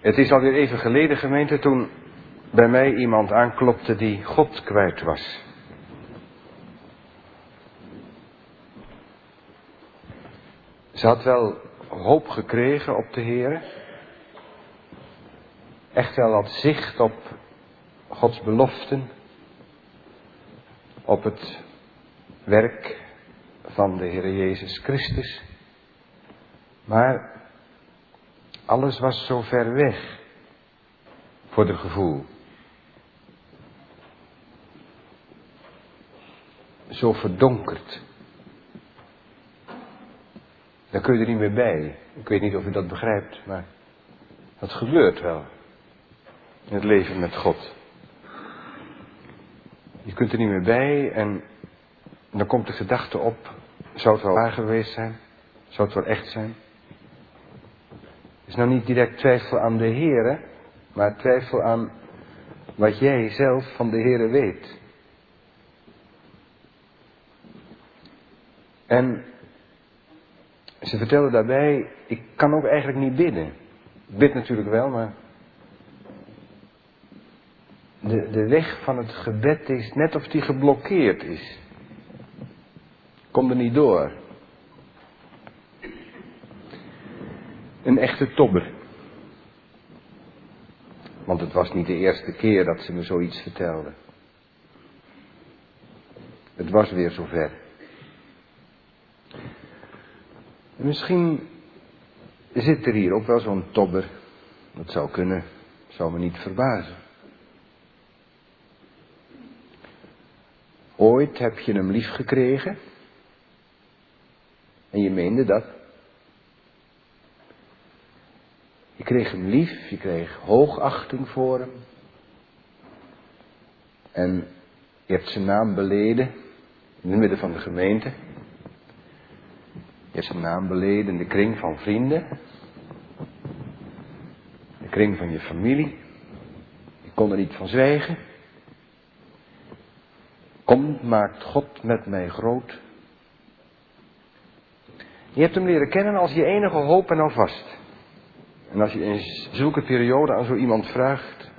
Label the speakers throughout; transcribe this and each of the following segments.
Speaker 1: Het is alweer even geleden, gemeente, toen bij mij iemand aanklopte die God kwijt was. Ze had wel hoop gekregen op de Heer. Echt wel wat zicht op Gods beloften. Op het werk van de Heer Jezus Christus. Maar alles was zo ver weg voor de gevoel. Zo verdonkerd. Daar kun je er niet meer bij. Ik weet niet of u dat begrijpt, maar dat gebeurt wel. In het leven met God. Je kunt er niet meer bij en dan komt de gedachte op, zou het wel waar geweest zijn? Zou het wel echt zijn? Is nou niet direct twijfel aan de Heer, maar twijfel aan wat jij zelf van de Heer weet. En ze vertelde daarbij, ik kan ook eigenlijk niet bidden. Ik bid natuurlijk wel, maar de, de weg van het gebed is net of die geblokkeerd is. Kom er niet door. Een echte tobber. Want het was niet de eerste keer dat ze me zoiets vertelde. Het was weer zover. Misschien zit er hier ook wel zo'n tobber. Dat zou kunnen, zou me niet verbazen. Ooit heb je hem lief gekregen. En je meende dat. Je kreeg hem lief, je kreeg hoogachting voor hem. En je hebt zijn naam beleden in het midden van de gemeente. Je hebt zijn naam beleden in de kring van vrienden. De kring van je familie. Je kon er niet van zwijgen. Kom, maakt God met mij groot. Je hebt hem leren kennen als je enige hoop en alvast. En als je in zulke periode aan zo iemand vraagt,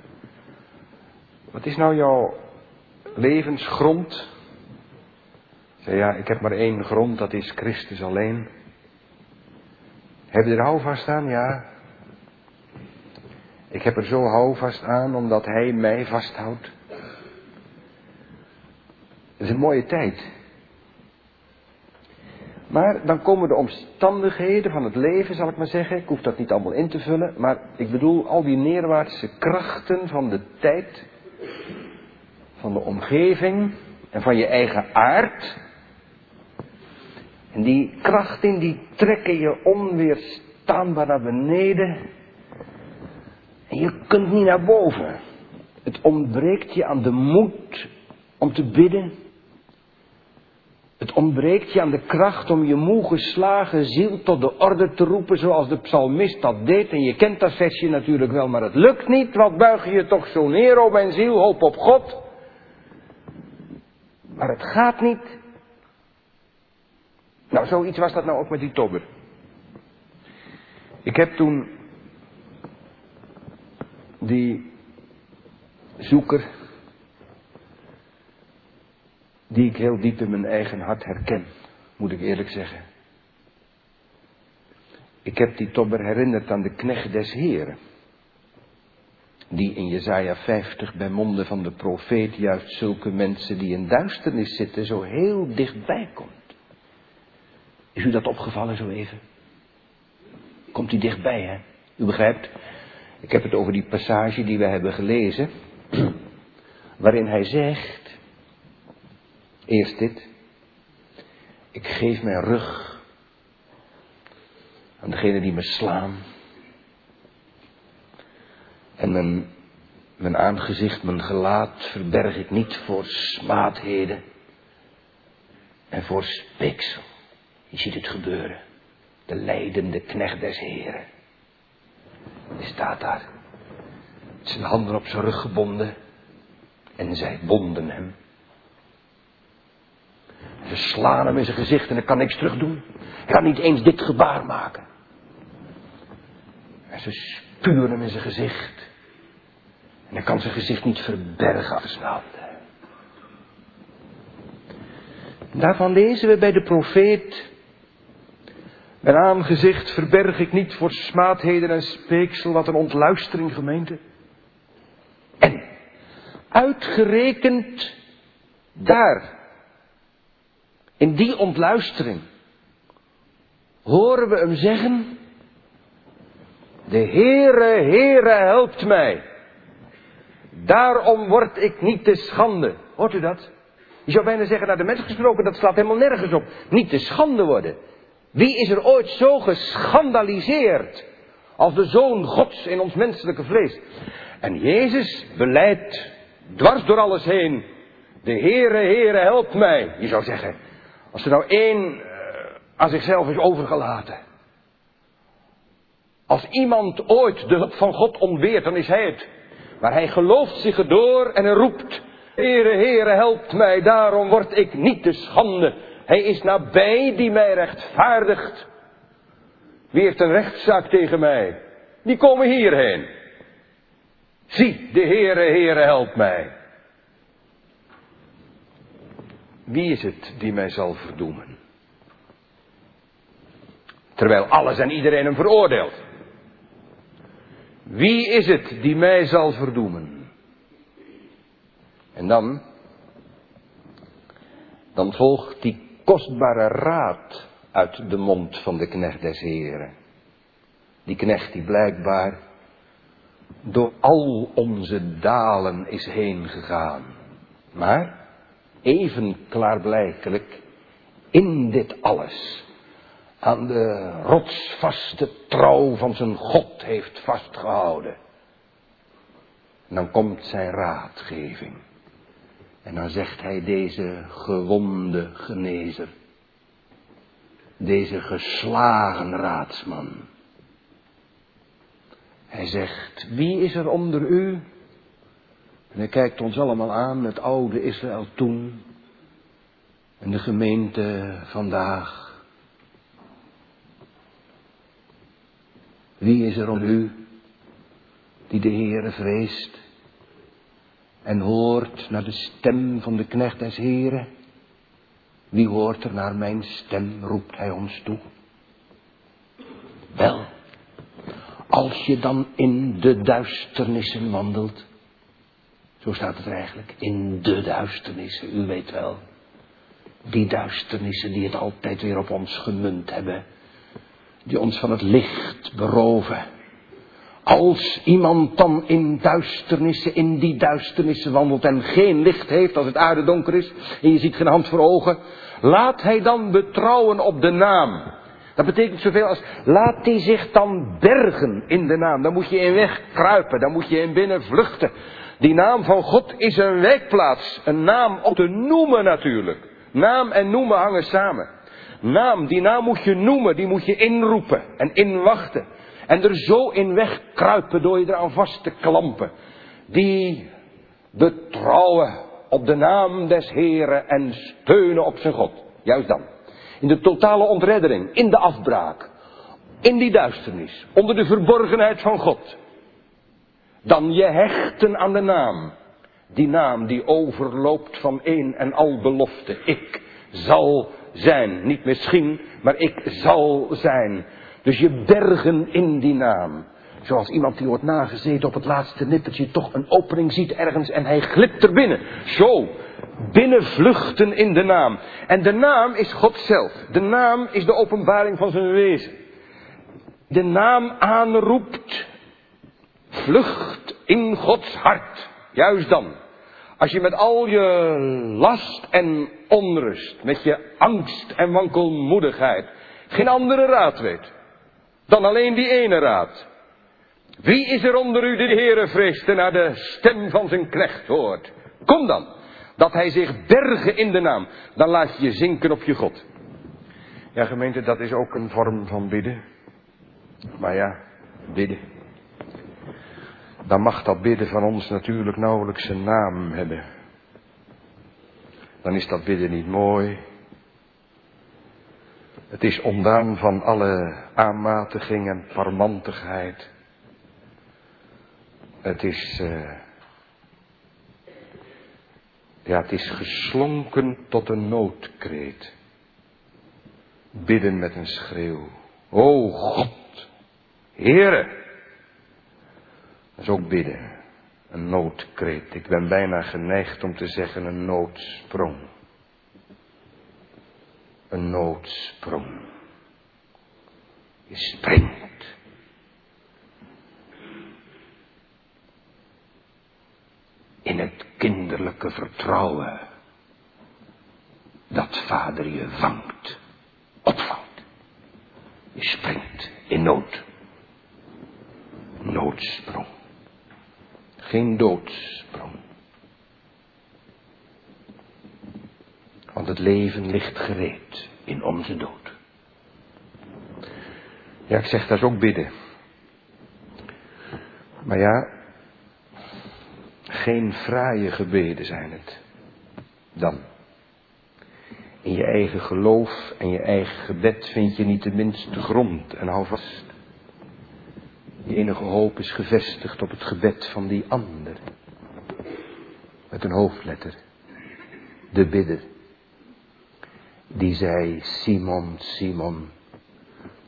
Speaker 1: wat is nou jouw levensgrond? Zeg ja, ik heb maar één grond, dat is Christus alleen. Heb je er houvast aan? Ja. Ik heb er zo houvast aan omdat Hij mij vasthoudt. Het is een mooie tijd. Maar dan komen de omstandigheden van het leven, zal ik maar zeggen. Ik hoef dat niet allemaal in te vullen. Maar ik bedoel al die neerwaartse krachten van de tijd. Van de omgeving. En van je eigen aard. En die krachten die trekken je onweerstaanbaar naar beneden. En je kunt niet naar boven. Het ontbreekt je aan de moed om te bidden. Het ontbreekt je aan de kracht om je moe geslagen ziel tot de orde te roepen zoals de psalmist dat deed. En je kent dat versje natuurlijk wel, maar het lukt niet. Wat buig je je toch zo neer, o mijn ziel, hoop op God. Maar het gaat niet. Nou, zoiets was dat nou ook met die tobber. Ik heb toen die zoeker die ik heel diep in mijn eigen hart herken, moet ik eerlijk zeggen. Ik heb die tobber herinnerd aan de knecht des Heren, die in Jezaja 50 bij monden van de profeet juist zulke mensen die in duisternis zitten zo heel dichtbij komt. Is u dat opgevallen zo even? Komt hij dichtbij, hè? U begrijpt? Ik heb het over die passage die we hebben gelezen, waarin hij zegt, Eerst dit. Ik geef mijn rug aan degene die me slaan. En mijn, mijn aangezicht, mijn gelaat verberg ik niet voor smaadheden en voor speeksel. Je ziet het gebeuren. De leidende knecht des Heren. Die staat daar. Zijn handen op zijn rug gebonden. En zij bonden hem. Ze slaan hem in zijn gezicht en hij kan niks terug doen. Hij kan niet eens dit gebaar maken. En ze puur in zijn gezicht. En hij kan zijn gezicht niet verbergen afsnauwd. Daarvan lezen we bij de profeet. Mijn aangezicht verberg ik niet voor smaadheden en speeksel, wat een ontluistering gemeente. En uitgerekend daar, in die ontluistering, horen we hem zeggen, de Heere, Heere helpt mij. Daarom word ik niet te schande. Hoort u dat? Je zou bijna zeggen, naar de mens gesproken, dat slaat helemaal nergens op. Niet te schande worden. Wie is er ooit zo geschandaliseerd als de Zoon Gods in ons menselijke vlees? En Jezus beleidt dwars door alles heen, de Heere, Heere, helpt mij. Je zou zeggen, als er nou één uh, aan zichzelf is overgelaten. Als iemand ooit de hulp van God ontbeert, dan is hij het. Maar hij gelooft zich erdoor en roept, Heere, Heere, helpt mij, daarom word ik niet te schande. Hij is nabij die mij rechtvaardigt. Wie heeft een rechtszaak tegen mij? Die komen hierheen. Zie, de Heere, Heere, helpt mij. Wie is het die mij zal verdoemen? Terwijl alles en iedereen hem veroordeelt. Wie is het die mij zal verdoemen? En dan, dan volgt die kostbare raad uit de mond van de knecht des Heren. Die knecht die blijkbaar door al onze dalen is heen gegaan. Maar even klaarblijkelijk in dit alles aan de rotsvaste trouw van zijn God heeft vastgehouden. En dan komt zijn raadgeving. En dan zegt hij deze gewonde genezer. Deze geslagen raadsman. Hij zegt, wie is er onder u? En hij kijkt ons allemaal aan, het oude Israël toen. En de gemeente vandaag. Wie is er onder u die de Heere vreest en hoort naar de stem van de knecht des Heeren? Wie hoort er naar mijn stem, roept hij ons toe. Wel, als je dan in de duisternissen wandelt, zo staat het eigenlijk, in de duisternissen, u weet wel, die duisternissen die het altijd weer op ons gemunt hebben, die ons van het licht beroven. Als iemand dan in duisternissen, in die duisternissen wandelt en geen licht heeft als het aarde donker is en je ziet geen hand voor ogen, laat hij dan betrouwen op de naam. Dat betekent zoveel als, laat hij zich dan bergen in de naam. Dan moet je in weg kruipen, dan moet je in binnen vluchten. Die naam van God is een wijkplaats, een naam om te noemen natuurlijk. Naam en noemen hangen samen naam, die naam moet je noemen, die moet je inroepen en inwachten. En er zo in wegkruipen door je eraan vast te klampen. Die betrouwen op de naam des Heren en steunen op zijn God. Juist dan. In de totale ontreddering, in de afbraak, in die duisternis, onder de verborgenheid van God. Dan je hechten aan de naam. Die naam die overloopt van een en al belofte. Ik zal zijn. Niet misschien, maar ik zal zijn. Dus je bergen in die naam. Zoals iemand die wordt nagezeten op het laatste nippertje toch een opening ziet ergens en hij glipt er binnen. Zo, binnenvluchten in de naam. En de naam is God zelf. De naam is de openbaring van zijn wezen. De naam aanroept, vlucht in Gods hart. Juist dan. Als je met al je last en onrust, met je angst en wankelmoedigheid, geen andere raad weet dan alleen die ene raad. Wie is er onder u die de Heere vreest en naar de stem van zijn knecht hoort? Kom dan, dat hij zich bergen in de naam. Dan laat je je zinken op je God. Ja, gemeente, dat is ook een vorm van bidden. Maar ja, bidden dan mag dat bidden van ons natuurlijk nauwelijks een naam hebben. Dan is dat bidden niet mooi. Het is ondaan van alle aanmatiging en parmantigheid. Het is. Uh, ja, het is geslonken tot een noodkreet. Bidden met een schreeuw. O God, Heere. Dat is ook bidden. Een noodkreet. Ik ben bijna geneigd om te zeggen een noodsprong. Een noodsprong. Je springt. In het kinderlijke vertrouwen dat vader je vangt, opvangt. Je springt in nood. Noodsprong. Geen doodsprong. Want het leven ligt gereed in onze dood. Ja, ik zeg dat is ook bidden. Maar ja, geen fraaie gebeden zijn het. Dan. In je eigen geloof en je eigen gebed vind je niet de minste grond en hou vast. Je enige hoop is gevestigd op het gebed van die ander. Met een hoofdletter. De bidder. Die zei, Simon, Simon,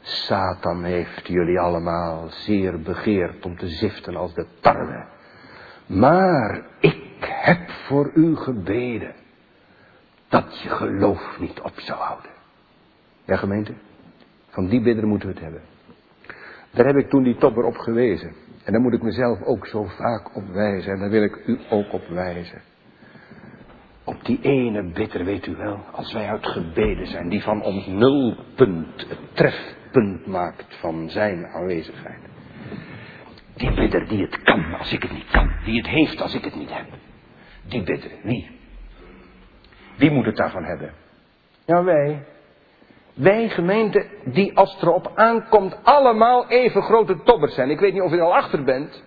Speaker 1: Satan heeft jullie allemaal zeer begeerd om te ziften als de tarwe. Maar ik heb voor u gebeden dat je geloof niet op zou houden. Ja, gemeente? Van die bidder moeten we het hebben. Daar heb ik toen die topper op gewezen. En daar moet ik mezelf ook zo vaak op wijzen. En daar wil ik u ook op wijzen. Op die ene bidder, weet u wel, als wij uit gebeden zijn, die van ons nulpunt het trefpunt maakt van zijn aanwezigheid. Die bidder die het kan als ik het niet kan, die het heeft als ik het niet heb. Die bidder, wie? Wie moet het daarvan hebben? Ja, wij. Wij gemeente die als het erop aankomt allemaal even grote tobbers zijn. Ik weet niet of je er al achter bent.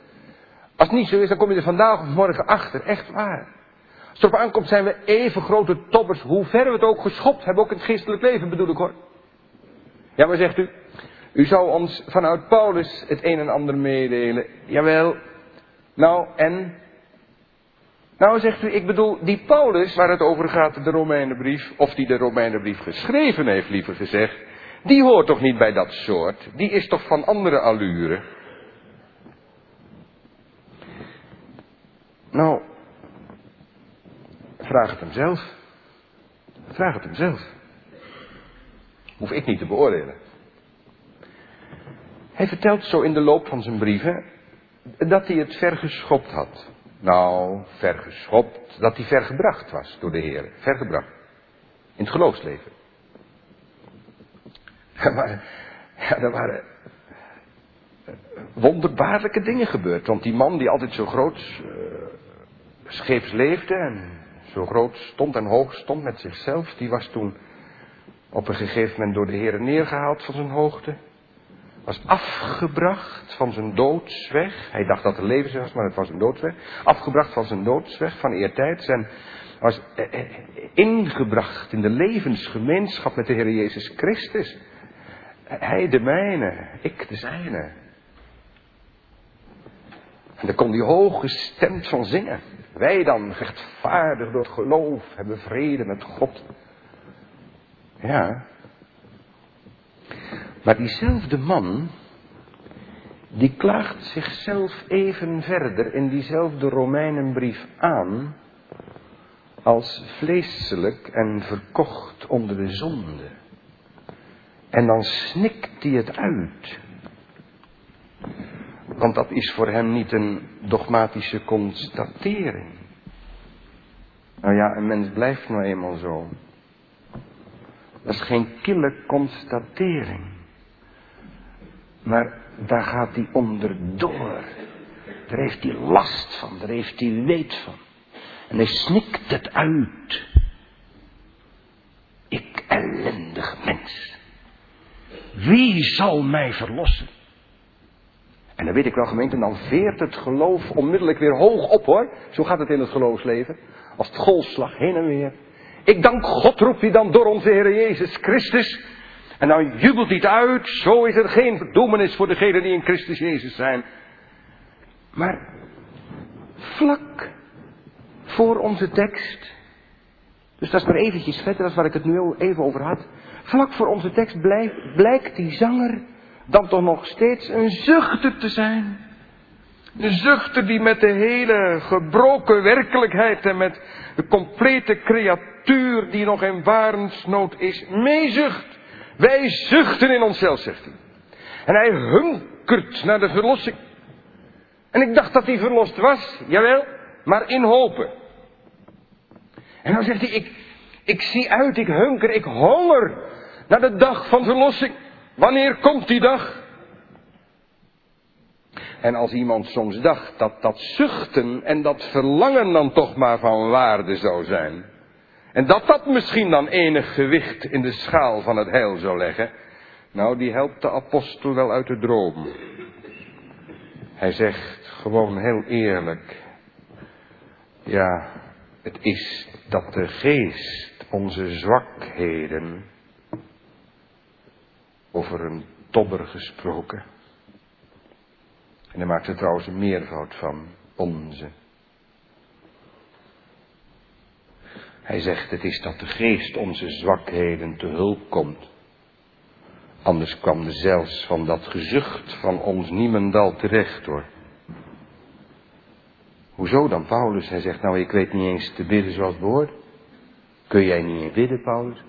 Speaker 1: Als het niet zo is, dan kom je er vandaag of morgen achter. Echt waar. Als het erop aankomt zijn we even grote tobbers. Hoe ver we het ook geschopt hebben, ook in het geestelijk leven bedoel ik hoor. Ja, maar zegt u, u zou ons vanuit Paulus het een en ander meedelen. Jawel. Nou, en? Nou zegt u, ik bedoel, die Paulus waar het over gaat, de Romeinenbrief, of die de Romeinenbrief geschreven heeft, liever gezegd, die hoort toch niet bij dat soort? Die is toch van andere allure? Nou, vraag het hem zelf. Vraag het hem zelf. Hoef ik niet te beoordelen. Hij vertelt zo in de loop van zijn brieven dat hij het vergeschopt had. Nou, vergeschopt, dat hij vergebracht was door de Heer. Vergebracht. In het geloofsleven. Ja, er waren wonderbaarlijke dingen gebeurd. Want die man die altijd zo groot uh, scheeps leefde en zo groot stond en hoog stond met zichzelf, die was toen op een gegeven moment door de Heer neergehaald van zijn hoogte was afgebracht van zijn doodsweg. Hij dacht dat het levensweg was, maar het was een doodsweg. Afgebracht van zijn doodsweg van eertijds. En was eh, eh, ingebracht in de levensgemeenschap met de Heer Jezus Christus. Hij de mijne, ik de zijne. En daar kon hij hoog gestemd van zingen. Wij dan, rechtvaardig door het geloof, hebben vrede met God. Ja, maar diezelfde man, die klaagt zichzelf even verder in diezelfde Romeinenbrief aan als vleeselijk en verkocht onder de zonde. En dan snikt hij het uit. Want dat is voor hem niet een dogmatische constatering. Nou ja, een mens blijft nou eenmaal zo. Dat is geen kille constatering. Maar daar gaat hij onderdoor. Daar heeft hij last van, daar heeft hij weet van. En hij snikt het uit. Ik ellendig mens. Wie zal mij verlossen? En dan weet ik wel gemeente, dan veert het geloof onmiddellijk weer hoog op hoor. Zo gaat het in het geloofsleven. Als het golfslag heen en weer. Ik dank God, roept hij dan door onze Heer Jezus Christus. En dan jubelt hij het uit. Zo is er geen verdoemenis voor degenen die in Christus Jezus zijn. Maar vlak voor onze tekst, dus dat is maar eventjes verder, dat is waar ik het nu even over had. Vlak voor onze tekst blijkt, die zanger dan toch nog steeds een zuchter te zijn. Een zuchter die met de hele gebroken werkelijkheid en met de complete creatuur die nog in warensnood is, meezucht. Wij zuchten in onszelf, zegt hij. En hij hunkert naar de verlossing. En ik dacht dat hij verlost was, jawel, maar in hopen. En dan zegt hij, ik, ik zie uit, ik hunker, ik honger naar de dag van verlossing. Wanneer komt die dag? En als iemand soms dacht dat dat zuchten en dat verlangen dan toch maar van waarde zou zijn. En dat dat misschien dan enig gewicht in de schaal van het heil zou leggen. Nou, die helpt de apostel wel uit de droom. Hij zegt gewoon heel eerlijk. Ja, het is dat de geest onze zwakheden, over een tobber gesproken. En hij maakt er trouwens een meervoud van, onze. Hij zegt, het is dat de geest onze zwakheden te hulp komt. Anders kwam zelfs van dat gezucht van ons niemendal terecht hoor. Hoezo dan, Paulus? Hij zegt, nou, ik weet niet eens te bidden zoals het behoort. Kun jij niet eens bidden, Paulus?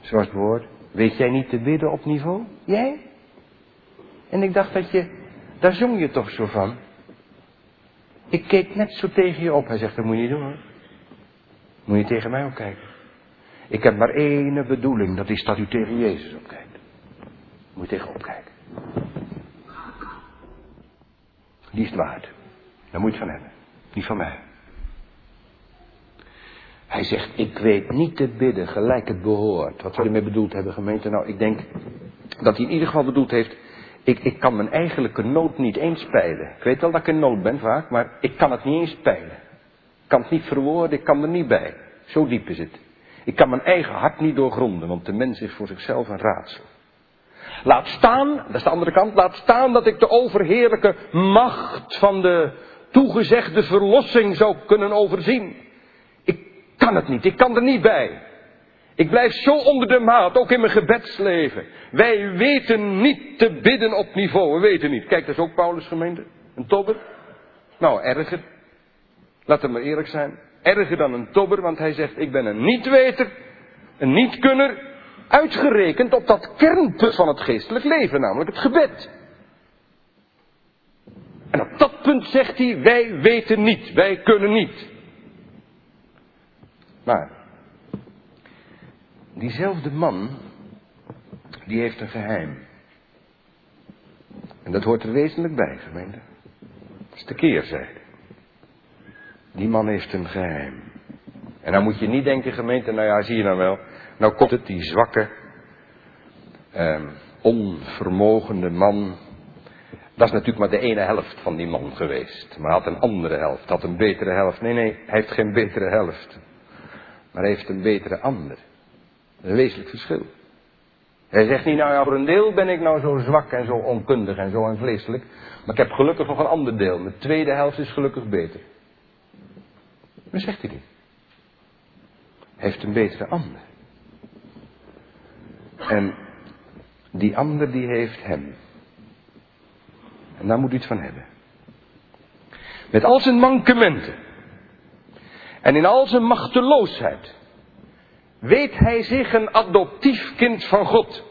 Speaker 1: Zoals het behoort. Weet jij niet te bidden op niveau? Jij? En ik dacht dat je, daar zong je toch zo van. Ik keek net zo tegen je op. Hij zegt, dat moet je niet doen hoor. Moet je tegen mij opkijken. Ik heb maar één bedoeling, dat is dat u tegen Jezus opkijkt. Moet je tegen opkijken. Die is het waard. Daar moet je het van hebben. Niet van mij. Hij zegt, ik weet niet te bidden gelijk het behoort. Wat zou hij mee bedoeld hebben, gemeente? Nou, ik denk dat hij in ieder geval bedoeld heeft, ik, ik kan mijn eigenlijke nood niet eens peilen. Ik weet wel dat ik in nood ben vaak, maar ik kan het niet eens peilen. Kan het niet verwoorden, ik kan er niet bij. Zo diep is het. Ik kan mijn eigen hart niet doorgronden, want de mens is voor zichzelf een raadsel. Laat staan, dat is de andere kant, laat staan dat ik de overheerlijke macht van de toegezegde verlossing zou kunnen overzien. Ik kan het niet, ik kan er niet bij. Ik blijf zo onder de maat, ook in mijn gebedsleven. Wij weten niet te bidden op niveau, we weten niet. Kijk, dat is ook Paulus gemeente, een tobber. Nou, erger. Laten we maar eerlijk zijn. Erger dan een tobber, want hij zegt, ik ben een niet-weter, een niet-kunner, uitgerekend op dat kernpunt van het geestelijk leven, namelijk het gebed. En op dat punt zegt hij, wij weten niet, wij kunnen niet. Maar, diezelfde man, die heeft een geheim. En dat hoort er wezenlijk bij, gemeente. Dat is de keerzijde. Die man heeft een geheim. En dan moet je niet denken, gemeente, nou ja, zie je nou wel. Nou komt het die zwakke, eh, onvermogende man dat is natuurlijk maar de ene helft van die man geweest. Maar hij had een andere helft, had een betere helft. Nee, nee, hij heeft geen betere helft. Maar hij heeft een betere ander. Een wezenlijk verschil. Hij zegt niet, nou ja, voor een deel ben ik nou zo zwak en zo onkundig en zo en vleeselijk. Maar ik heb gelukkig nog een ander deel. Mijn tweede helft is gelukkig beter. Maar zegt hij niet. Heeft een betere ander. En die ander die heeft hem. En daar moet u iets van hebben. Met al zijn mankementen. En in al zijn machteloosheid. Weet hij zich een adoptief kind van God.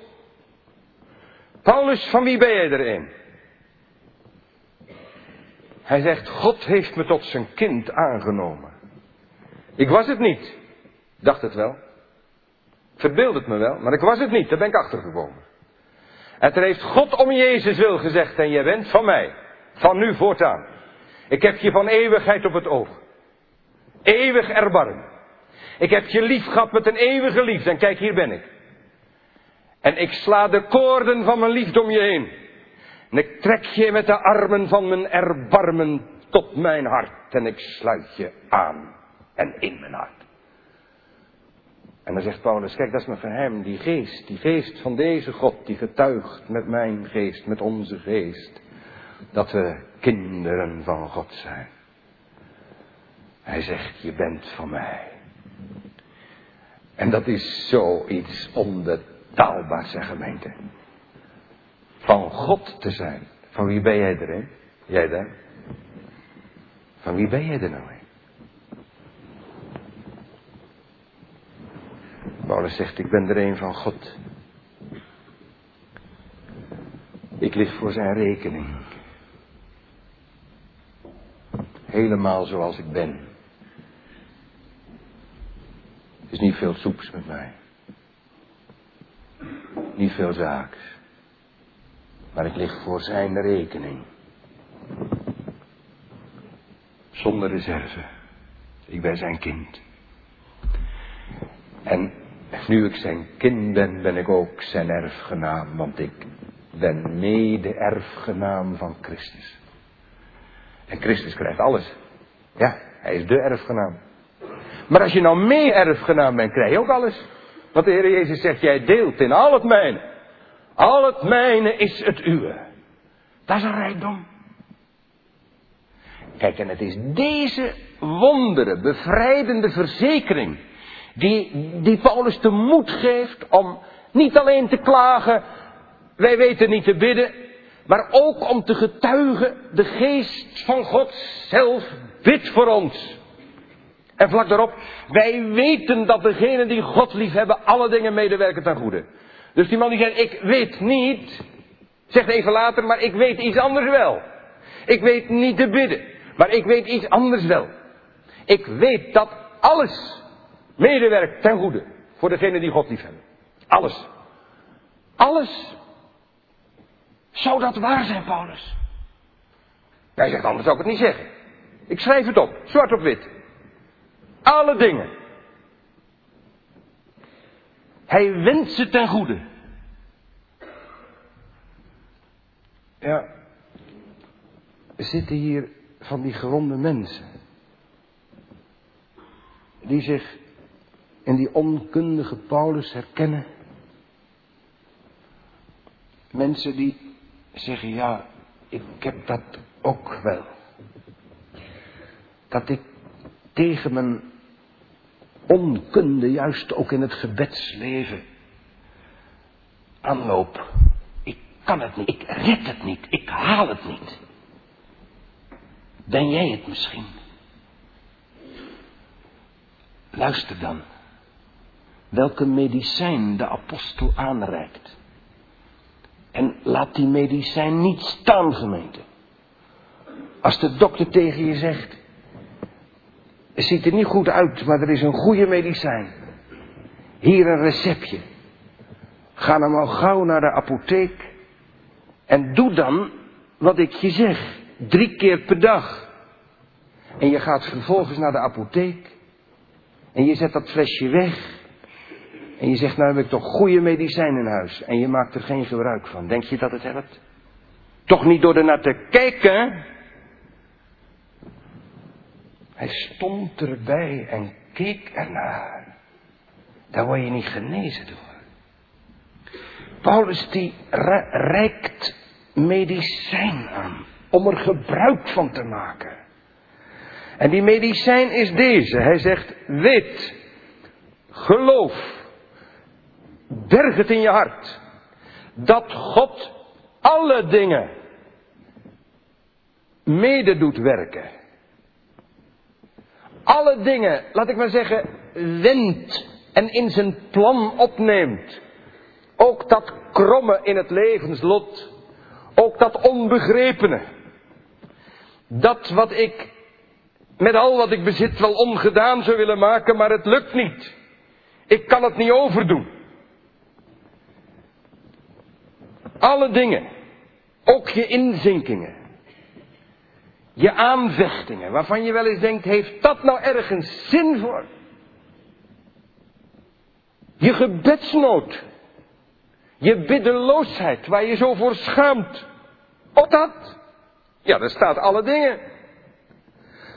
Speaker 1: Paulus, van wie ben jij er een? Hij zegt, God heeft me tot zijn kind aangenomen. Ik was het niet. Dacht het wel. Verbeeld het me wel, maar ik was het niet. Daar ben ik achtergekomen. En toen heeft God om Jezus wil gezegd, en je bent van mij. Van nu voortaan. Ik heb je van eeuwigheid op het oog. Eeuwig erbarmen. Ik heb je lief gehad met een eeuwige liefde. En kijk, hier ben ik. En ik sla de koorden van mijn liefde om je heen. En ik trek je met de armen van mijn erbarmen tot mijn hart. En ik sluit je aan en in mijn hart. En dan zegt Paulus, kijk, dat is mijn geheim, die geest, die geest van deze God, die getuigt met mijn geest, met onze geest, dat we kinderen van God zijn. Hij zegt, je bent van mij. En dat is zoiets onbetaalbaars, zeg gemeente. Van God te zijn. Van wie ben jij er, hè? Jij daar? Van wie ben jij er nou, hè? Paulus zegt, ik ben er een van God. Ik lig voor zijn rekening. Helemaal zoals ik ben. Het is niet veel soeps met mij. Niet veel zaaks. Maar ik lig voor zijn rekening. Zonder reserve. Ik ben zijn kind. En nu ik zijn kind ben, ben ik ook zijn erfgenaam, want ik ben mede-erfgenaam van Christus. En Christus krijgt alles. Ja, hij is de erfgenaam. Maar als je nou meer erfgenaam bent, krijg je ook alles. Want de Heer Jezus zegt, jij deelt in al het mijne. Al het mijne is het uwe. Dat is een rijkdom. Kijk, en het is deze wondere, bevrijdende verzekering die, die Paulus de moed geeft om niet alleen te klagen, wij weten niet te bidden, maar ook om te getuigen, de geest van God zelf bidt voor ons. En vlak daarop, wij weten dat degenen die God lief hebben, alle dingen medewerken ten goede. Dus die man die zegt, ik weet niet, zegt even later, maar ik weet iets anders wel. Ik weet niet te bidden, maar ik weet iets anders wel. Ik weet dat alles medewerkt ten goede voor degenen die God lief hebben. Alles. Alles. Zou dat waar zijn, Paulus? Hij zegt, anders zou ik het niet zeggen. Ik schrijf het op, zwart op wit. Alle dingen. Hij wenst ze ten goede. Ja, er zitten hier van die gewonde mensen. Die zich in die onkundige Paulus herkennen. Mensen die zeggen, ja, ik heb dat ook wel. Dat ik tegen mijn onkunde, juist ook in het gebedsleven, aanloop. Ik kan het niet, ik red het niet, ik haal het niet. Ben jij het misschien? Luister dan. Welke medicijn de apostel aanreikt. En laat die medicijn niet staan, gemeente. Als de dokter tegen je zegt, het ziet er niet goed uit, maar er is een goede medicijn. Hier een receptje. Ga dan al gauw naar de apotheek en doe dan wat ik je zeg. Drie keer per dag. En je gaat vervolgens naar de apotheek en je zet dat flesje weg. En je zegt, nou heb ik toch goede medicijn in huis. En je maakt er geen gebruik van. Denk je dat het helpt? Toch niet door er naar te kijken. Hij stond erbij en keek ernaar. Daar word je niet genezen door. Paulus die reikt medicijn aan. Om er gebruik van te maken. En die medicijn is deze. Hij zegt, weet, geloof, berg het in je hart. Dat God alle dingen mede doet werken. Alle dingen, laat ik maar zeggen, wendt en in zijn plan opneemt. Ook dat kromme in het levenslot. Ook dat onbegrepene. Dat wat ik met al wat ik bezit wel ongedaan zou willen maken, maar het lukt niet. Ik kan het niet overdoen. Alle dingen. Ook je inzinkingen. Je aanvechtingen, waarvan je wel eens denkt, heeft dat nou ergens zin voor? Je gebedsnood. Je biddeloosheid, waar je zo voor schaamt. Ook dat. Ja, daar staat alle dingen.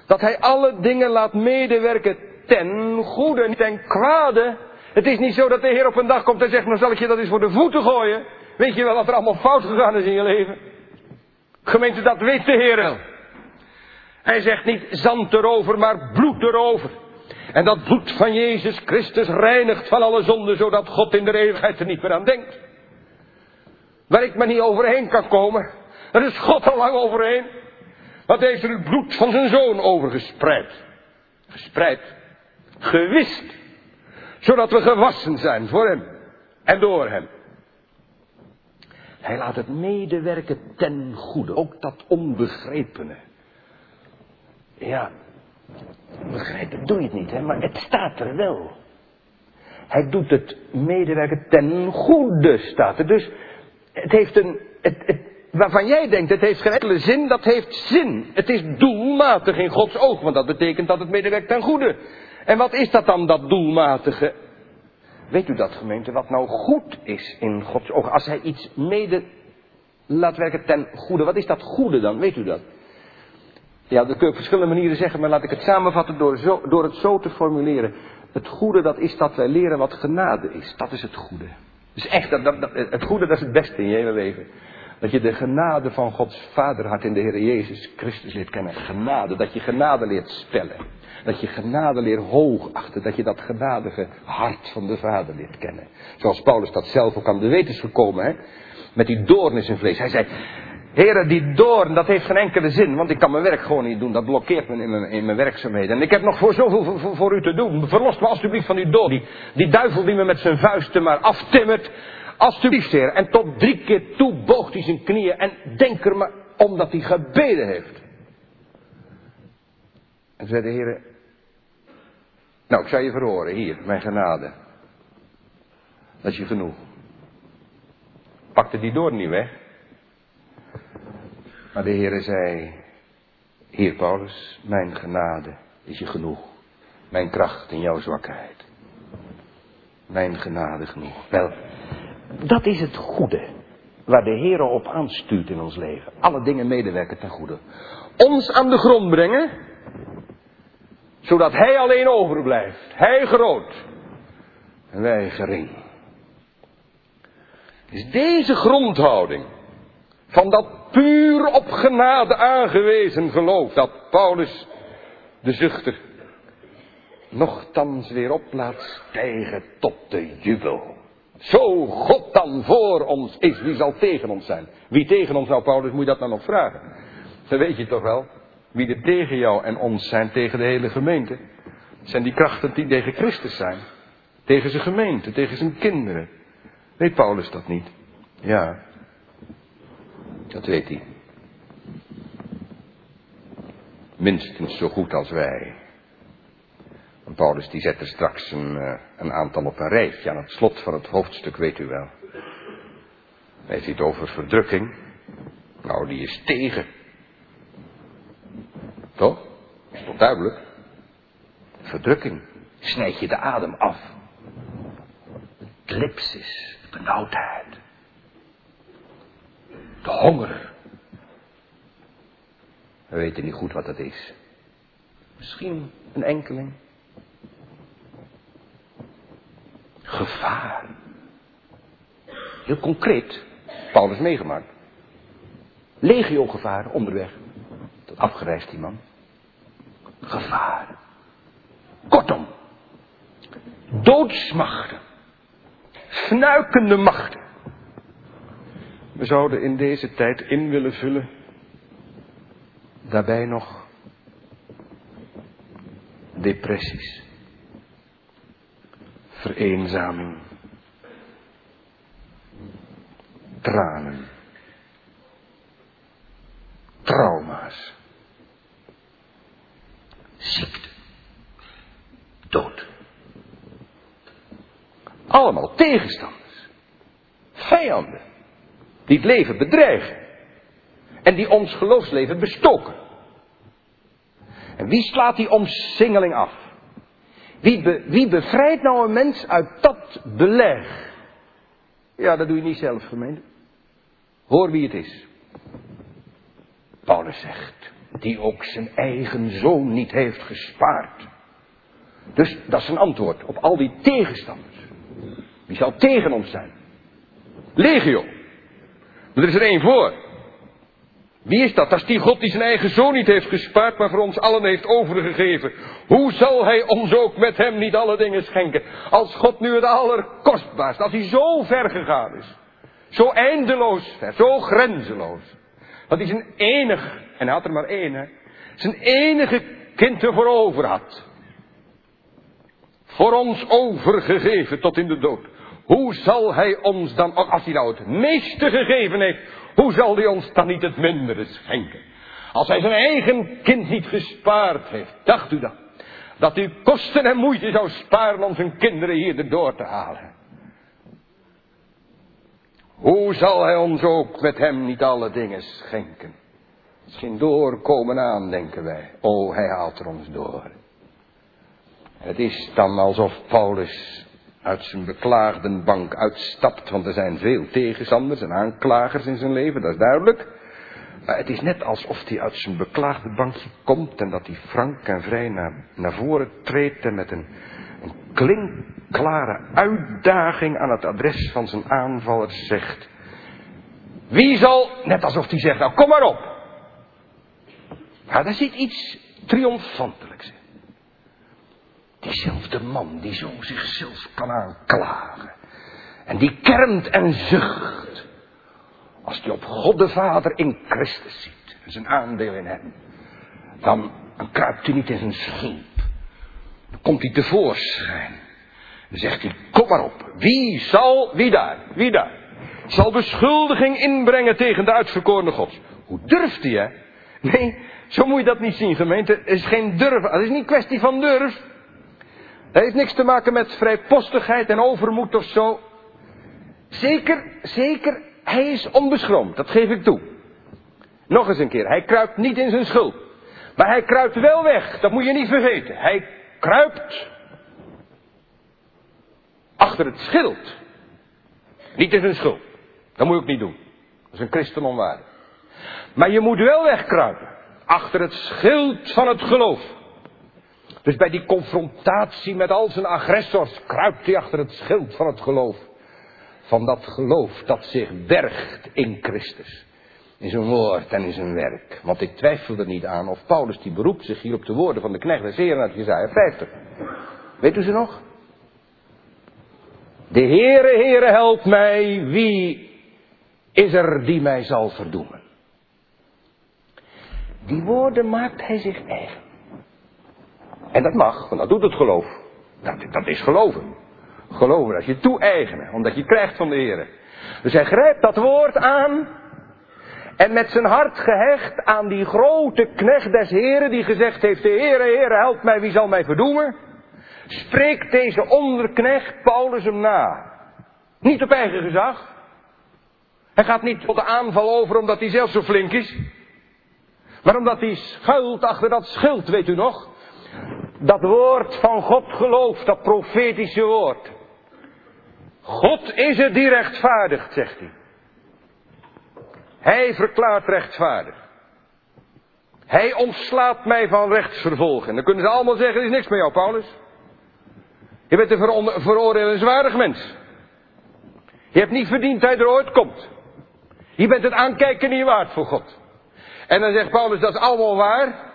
Speaker 1: Dat hij alle dingen laat medewerken ten goede, niet ten kwade. Het is niet zo dat de Heer op een dag komt en zegt, nou zal ik je dat eens voor de voeten gooien. Weet je wel wat er allemaal fout gegaan is in je leven? Gemeente, dat weet de Heer wel. Hij zegt niet zand erover, maar bloed erover. En dat bloed van Jezus Christus reinigt van alle zonden, zodat God in de eeuwigheid er niet meer aan denkt. Waar ik me niet overheen kan komen. Er is God al lang overheen. Wat heeft er het bloed van zijn zoon overgespreid? Gespreid. Gewist. Zodat we gewassen zijn voor hem. En door hem. Hij laat het medewerken ten goede. Ook dat onbegrepene. Ja, begrijpen doe je het niet, hè, maar het staat er wel. Hij doet het medewerken ten goede, staat er. Dus het heeft een, het, waarvan jij denkt, het heeft geen enkele zin, dat heeft zin. Het is doelmatig in Gods oog, want dat betekent dat het medewerkt ten goede. En wat is dat dan, dat doelmatige? Weet u dat, gemeente, wat nou goed is in Gods oog? Als hij iets mede laat werken ten goede, wat is dat goede dan? Weet u dat? Ja, dat kun je op verschillende manieren zeggen, maar laat ik het samenvatten door, zo, door het zo te formuleren. Het goede, dat is dat wij leren wat genade is. Dat is het goede. Dus echt, dat, dat, het goede, dat is het beste in je hele leven. Dat je de genade van Gods vaderhart in de Heer Jezus Christus leert kennen. Genade, dat je genade leert spellen. Dat je genade leert hoogachten. Dat je dat genadige hart van de Vader leert kennen. Zoals Paulus dat zelf ook aan de weten is gekomen, hè. Met die doorn in zijn vlees. Hij zei, Heren, die doorn, dat heeft geen enkele zin, want ik kan mijn werk gewoon niet doen. Dat blokkeert me in mijn, in mijn werkzaamheden. En ik heb nog voor zoveel voor, voor, u te doen. Verlost me alstublieft van uw doorn. Die, die duivel die me met zijn vuisten maar aftimmert. Alstublieft, heer. En tot drie keer toe boogt hij zijn knieën en denk er maar omdat hij gebeden heeft. En zei de Heer, nou ik zal je verhoren, hier, mijn genade. Dat is je genoeg. Pakte die doorn niet weg. Maar de Heere zei, Heer Paulus, mijn genade is je genoeg. Mijn kracht in jouw zwakheid. Mijn genade genoeg. Wel, dat is het goede. Waar de Heer op aanstuurt in ons leven. Alle dingen medewerken ten goede. Ons aan de grond brengen. Zodat Hij alleen overblijft. Hij groot. En wij gering. Is deze grondhouding. Van dat puur op genade aangewezen geloof dat Paulus de zuchter nochtans weer op laat stijgen tot de jubel. Zo God dan voor ons is, wie zal tegen ons zijn? Wie tegen ons nou, Paulus, moet je dat nou nog vragen? Dat weet je toch wel? Wie er tegen jou en ons zijn, tegen de hele gemeente. zijn die krachten die tegen Christus zijn. Tegen zijn gemeente, tegen zijn kinderen. Weet Paulus dat niet? Ja. Dat weet hij. Minstens zo goed als wij. En Paulus die zet er straks een, eh, een aantal op een rijtje aan het slot van het hoofdstuk, weet u wel. Hij heeft het over verdrukking. Nou, die is tegen. Toch? Is toch duidelijk? Verdrukking. Snijd je de adem af. Klipsis, benauwdheid de honger. We weten niet goed wat dat is. Misschien een enkeling. Gevaar. Heel concreet. Paulus meegemaakt. Legio-gevaar onderweg. Tot afgereisd die man. Gevaar. Kortom. Doodsmachten. Fnuikende machten. We zouden in deze tijd in willen vullen. Daarbij nog depressies, vereenzaming, tranen, trauma's, ziekte, dood. Allemaal tegenstanders, vijanden die het leven bedreigen. En die ons geloofsleven bestoken. En wie slaat die omsingeling af? Wie, wie bevrijdt nou een mens uit dat beleg? Ja, dat doe je niet zelf, gemeente. Hoor wie het is. Paulus zegt, die ook zijn eigen zoon niet heeft gespaard. Dus dat is een antwoord op al die tegenstanders. Wie zal tegen ons zijn? Legio. er is er één voor.
Speaker 2: Wie is dat? Dat is die God die zijn eigen zoon niet heeft gespaard, maar voor ons allen heeft overgegeven. Hoe zal hij ons ook met hem niet alle dingen schenken? Als God nu het allerkostbaarst, als hij zo ver gegaan is. Zo eindeloos zo grenzeloos. Dat hij zijn enig, en hij had er maar één, hè, zijn enige kind ervoor over had. Voor ons overgegeven tot in de dood. Hoe zal hij ons dan, als hij nou het meeste gegeven heeft, hoe zal hij ons dan niet het mindere schenken? Als hij zijn eigen kind niet gespaard heeft, dacht u dan, dat u kosten en moeite zou sparen om zijn kinderen hier erdoor te halen? Hoe zal hij ons ook met hem niet alle dingen schenken? Misschien doorkomen aan, denken wij. O, hij haalt er ons door. Het is dan alsof Paulus uit zijn beklaagdenbank uitstapt, want er zijn veel tegenstanders en aanklagers in zijn leven, dat is duidelijk. Maar het is net alsof hij uit zijn beklaagde bankje komt en dat hij frank en vrij naar, naar voren treedt en met een, een klinkklare uitdaging aan het adres van zijn aanvallers zegt. Wie zal, net alsof hij zegt, nou kom maar op. Maar daar zit iets triomfantelijks in. Diezelfde man die zo zichzelf kan aanklagen. En die kermt en zucht. Als hij op God de Vader in Christus ziet. En zijn aandeel in hem. Dan, dan kruipt hij niet in zijn schulp. Dan komt hij tevoorschijn. Dan zegt hij, kom maar op. Wie zal, wie daar, wie daar. Zal beschuldiging inbrengen tegen de uitverkorene God. Hoe durft hij hè? Nee, zo moet je dat niet zien gemeente. Het is geen durf. Het is niet kwestie van durf. Dat heeft niks te maken met vrijpostigheid en overmoed of zo. Zeker, zeker, hij is onbeschroomd, dat geef ik toe. Nog eens een keer, hij kruipt niet in zijn schuld. Maar hij kruipt wel weg, dat moet je niet vergeten. Hij kruipt achter het schild. Niet in zijn schuld. Dat moet je ook niet doen. Dat is een christen onwaardig. Maar je moet wel wegkruipen. Achter het schild van het geloof. Dus bij die confrontatie met al zijn agressors kruipt hij achter het schild van het geloof. Van dat geloof dat zich bergt in Christus. In zijn woord en in zijn werk. Want ik twijfel er niet aan of Paulus die beroept zich hier op de woorden van de knecht des uit Jezaja 50. Weet u ze nog? De Heere, Heere, help mij, wie is er die mij zal verdoemen? Die woorden maakt hij zich eigen. En dat mag, want dat doet het geloof. Dat, dat is geloven. Geloven, dat je toe-eigenen, omdat je krijgt van de Heer. Dus hij grijpt dat woord aan. En met zijn hart gehecht aan die grote knecht des Heren, die gezegd heeft, de Heere, Heere, help mij, wie zal mij verdoemen? Spreekt deze onderknecht Paulus hem na. Niet op eigen gezag. Hij gaat niet tot de aanval over omdat hij zelf zo flink is. Maar omdat hij schuilt achter dat schild, weet u nog? Dat woord van God gelooft, dat profetische woord. God is het die rechtvaardigt, zegt hij. Hij verklaart rechtvaardig. Hij ontslaat mij van rechtsvervolging. Dan kunnen ze allemaal zeggen, er is niks met jou, Paulus. Je bent een veroordelenswaardig mens. Je hebt niet verdiend dat hij er ooit komt. Je bent het aankijken niet waard voor God. En dan zegt Paulus, dat is allemaal waar.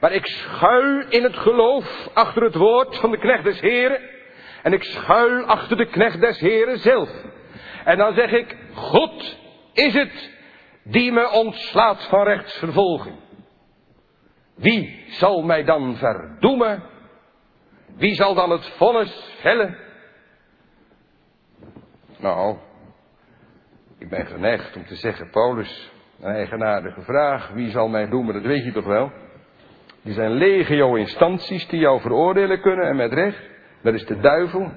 Speaker 2: Maar ik schuil in het geloof achter het woord van de knecht des Heren. En ik schuil achter de knecht des Heren zelf. En dan zeg ik, God is het die me ontslaat van rechtsvervolging. Wie zal mij dan verdoemen? Wie zal dan het vonnis vellen? Nou, ik ben geneigd om te zeggen, Paulus, een eigenaardige vraag. Wie zal mij doemen, dat weet je toch wel? Die zijn legio instanties die jou veroordelen kunnen en met recht. Dat is de duivel.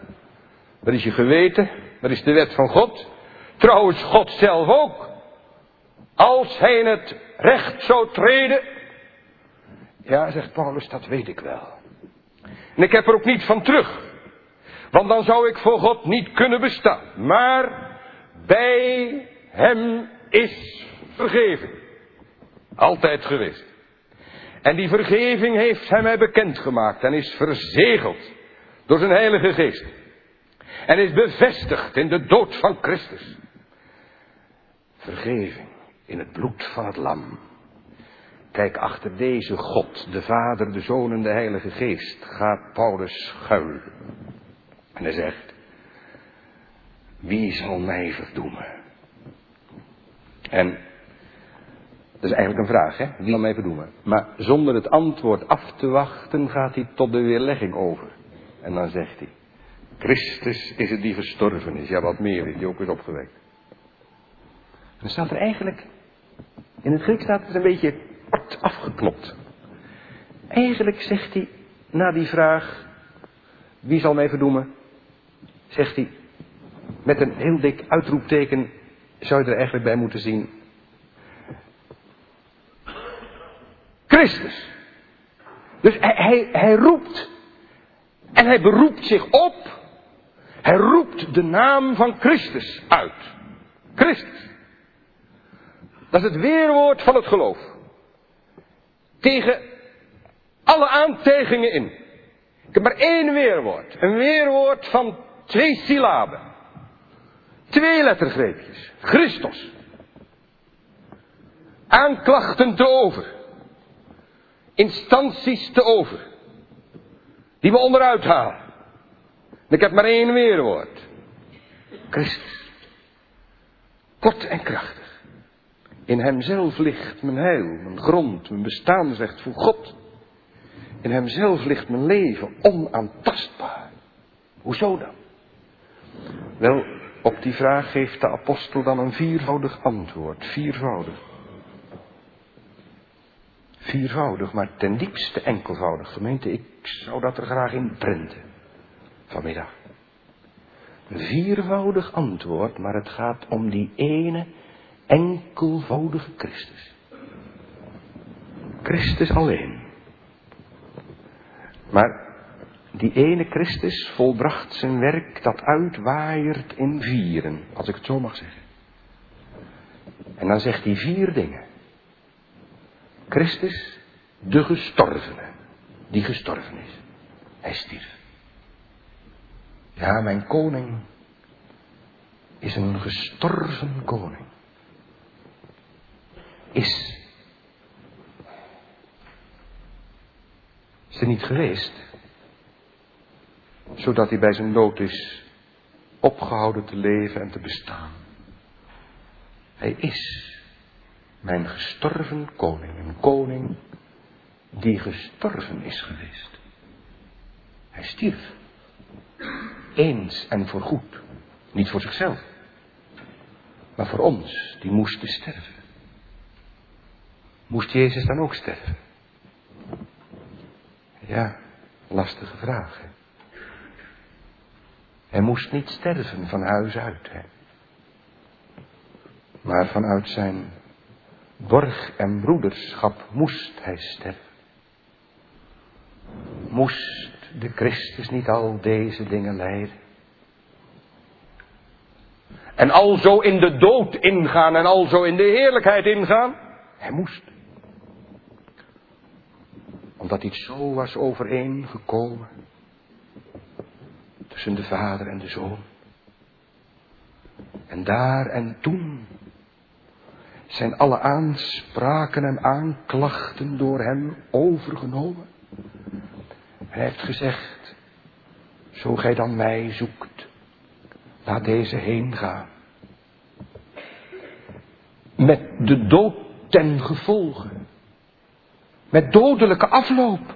Speaker 2: Dat is je geweten. Dat is de wet van God. Trouwens, God zelf ook. Als hij in het recht zou treden. Ja, zegt Paulus, dat weet ik wel. En ik heb er ook niet van terug. Want dan zou ik voor God niet kunnen bestaan. Maar bij hem is vergeven. Altijd geweest. En die vergeving heeft hij mij bekendgemaakt en is verzegeld door zijn Heilige Geest. En is bevestigd in de dood van Christus. Vergeving. in het bloed van het lam. Kijk, achter deze God, de Vader, de Zoon en de Heilige Geest, gaat Paulus schuil. En hij zegt, wie zal mij verdoemen? En dat is eigenlijk een vraag, hè? Wie zal mij verdoemen? Maar zonder het antwoord af te wachten gaat hij tot de weerlegging over. En dan zegt hij, Christus is het die gestorven is. Ja, wat meer, die ook is opgewekt. En dan staat er eigenlijk, in het Grieks staat het een beetje kort afgeklopt. Eigenlijk zegt hij, na die vraag, wie zal mij verdoemen? Zegt hij, met een heel dik uitroepteken zou je er eigenlijk bij moeten zien. Christus. Dus hij, hij, hij roept. En hij beroept zich op. Hij roept de naam van Christus uit. Christus. Dat is het weerwoord van het geloof. Tegen alle aantijgingen in. Ik heb maar één weerwoord. Een weerwoord van twee syllaben. Twee lettergreepjes. Christus. Aanklachten te over. Instanties te over. Die we onderuit halen. ik heb maar één weerwoord. Christus. Kort en krachtig. In hemzelf ligt mijn heil, mijn grond, mijn bestaansrecht voor God. In hemzelf ligt mijn leven onaantastbaar. Hoezo dan? Wel, op die vraag geeft de apostel dan een viervoudig antwoord. Viervoudig. Viervoudig, maar ten diepste enkelvoudig. Gemeente, ik zou dat er graag in printen. Vanmiddag. Een viervoudig antwoord, maar het gaat om die ene enkelvoudige Christus. Christus alleen. Maar die ene Christus volbracht zijn werk dat uitwaaiert in vieren, als ik het zo mag zeggen. En dan zegt hij vier dingen. Christus, de gestorvene, die gestorven is. Hij stierf. Ja, mijn koning is een gestorven koning. Is. Is er niet geweest? zodat hij bij zijn dood is opgehouden te leven en te bestaan. Hij is mijn gestorven koning, een koning die gestorven is geweest. Hij stierf. Eens en voor goed. Niet voor zichzelf. Maar voor ons, die moesten sterven. Moest Jezus dan ook sterven? Ja, lastige vraag. Hè? Hij moest niet sterven van huis uit. Hè. Maar vanuit zijn borg en broederschap moest hij sterven. Moest de Christus niet al deze dingen lijden? En al zo in de dood ingaan en al zo in de heerlijkheid ingaan? Hij moest. Omdat iets zo was overeengekomen tussen de vader en de zoon. En daar en toen zijn alle aanspraken en aanklachten door hem overgenomen. Hij heeft gezegd, zo gij dan mij zoekt, laat deze heen gaan. Met de dood ten gevolge. Met dodelijke afloop.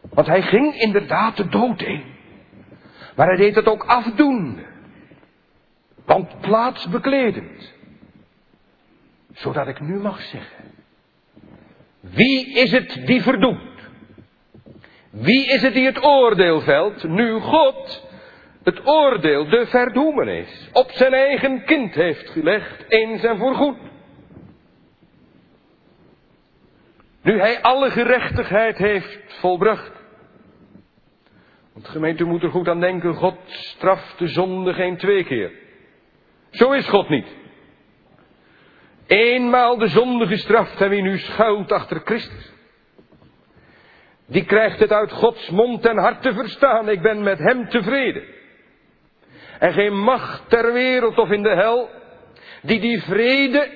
Speaker 2: Want hij ging inderdaad de dood in. Maar hij deed het ook afdoen. Want plaatsbekledend. Zodat ik nu mag zeggen. Wie is het die verdoemt? Wie is het die het oordeel velt? Nu God het oordeel, de verdoemenis, op zijn eigen kind heeft gelegd, eens en voorgoed. Nu hij alle gerechtigheid heeft volbracht. Want gemeente moet er goed aan denken, God straft de zonde geen twee keer. Zo is God niet. Eenmaal de zonde gestraft en wie nu schuilt achter Christus. Die krijgt het uit Gods mond en hart te verstaan. Ik ben met hem tevreden. En geen macht ter wereld of in de hel Die die vrede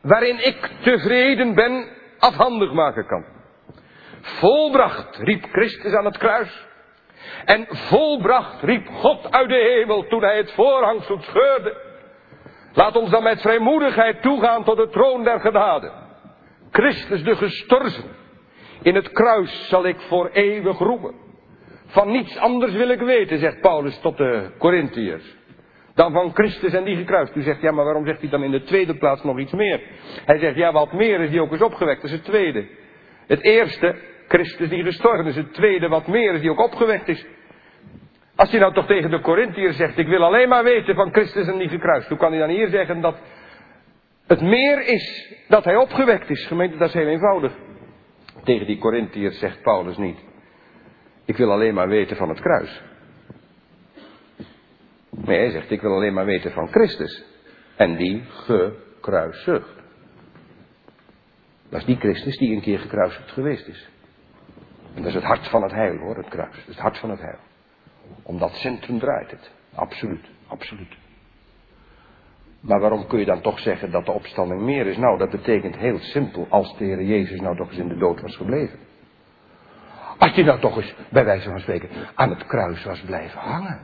Speaker 2: waarin ik tevreden ben afhandig maken kan. Volbracht, riep Christus aan het kruis. En volbracht, riep God uit de hemel toen hij het voorhangsel scheurde. Laat ons dan met vrijmoedigheid toegaan tot de troon der genade. Christus de gestorven. In het kruis zal ik voor eeuwig roemen. Van niets anders wil ik weten, zegt Paulus tot de Corinthiërs. Dan van Christus en die gekruist. U zegt, ja, maar waarom zegt hij dan in de tweede plaats nog iets meer? Hij zegt, ja, wat meer is die ook eens opgewekt. Dat is het tweede. Het eerste, Christus die gestorven is. Het tweede, wat meer is die ook opgewekt is. Als hij nou toch tegen de Corinthiërs zegt, ik wil alleen maar weten van Christus en die gekruist. Hoe kan hij dan hier zeggen dat het meer is dat hij opgewekt is? Gemeente, dat is heel eenvoudig. Tegen die Corinthiërs zegt Paulus niet. Ik wil alleen maar weten van het kruis. Nee, hij zegt, ik wil alleen maar weten van Christus. En die gekruisigd. Dat is die Christus die een keer gekruisigd geweest is. En dat is het hart van het heil hoor, het kruis. Dat is het hart van het heil. Om dat centrum draait het. Absoluut, absoluut. Maar waarom kun je dan toch zeggen dat de opstanding meer is? Nou, dat betekent heel simpel als de Heer Jezus nou toch eens in de dood was gebleven. Als hij nou toch eens, bij wijze van spreken, aan het kruis was blijven hangen.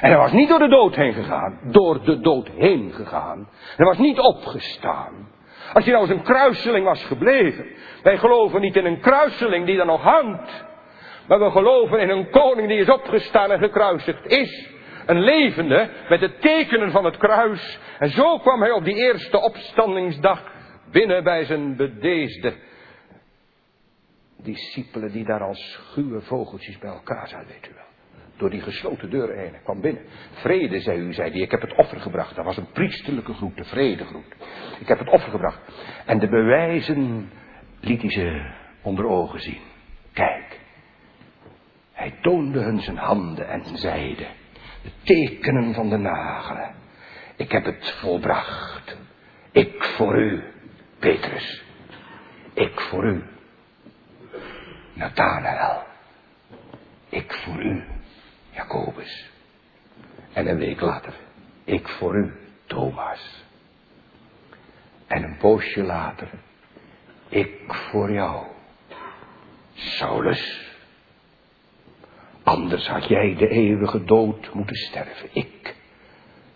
Speaker 2: En hij was niet door de dood heen gegaan, door de dood heen gegaan. Hij was niet opgestaan. Als hij nou eens een kruiseling was gebleven. Wij geloven niet in een kruiseling die er nog hangt. Maar we geloven in een koning die is opgestaan en gekruisigd is. Een levende met de tekenen van het kruis. En zo kwam hij op die eerste opstandingsdag binnen bij zijn bedeesde discipelen die daar als schuwe vogeltjes bij elkaar zaten, weet u wel. Door die gesloten deuren heen. Kwam binnen. Vrede, zei u, zei hij. Ik heb het offer gebracht. Dat was een priesterlijke groet, de vredegroet. Ik heb het offer gebracht. En de bewijzen liet hij ze onder ogen zien. Kijk. Hij toonde hun zijn handen en zeide. De tekenen van de nagelen. Ik heb het volbracht. Ik voor u, Petrus. Ik voor u, Nathanael. Ik voor u, Jacobus. En een week later, ik voor u, Thomas. En een poosje later, ik voor jou, Saulus. Anders had jij de eeuwige dood moeten sterven. Ik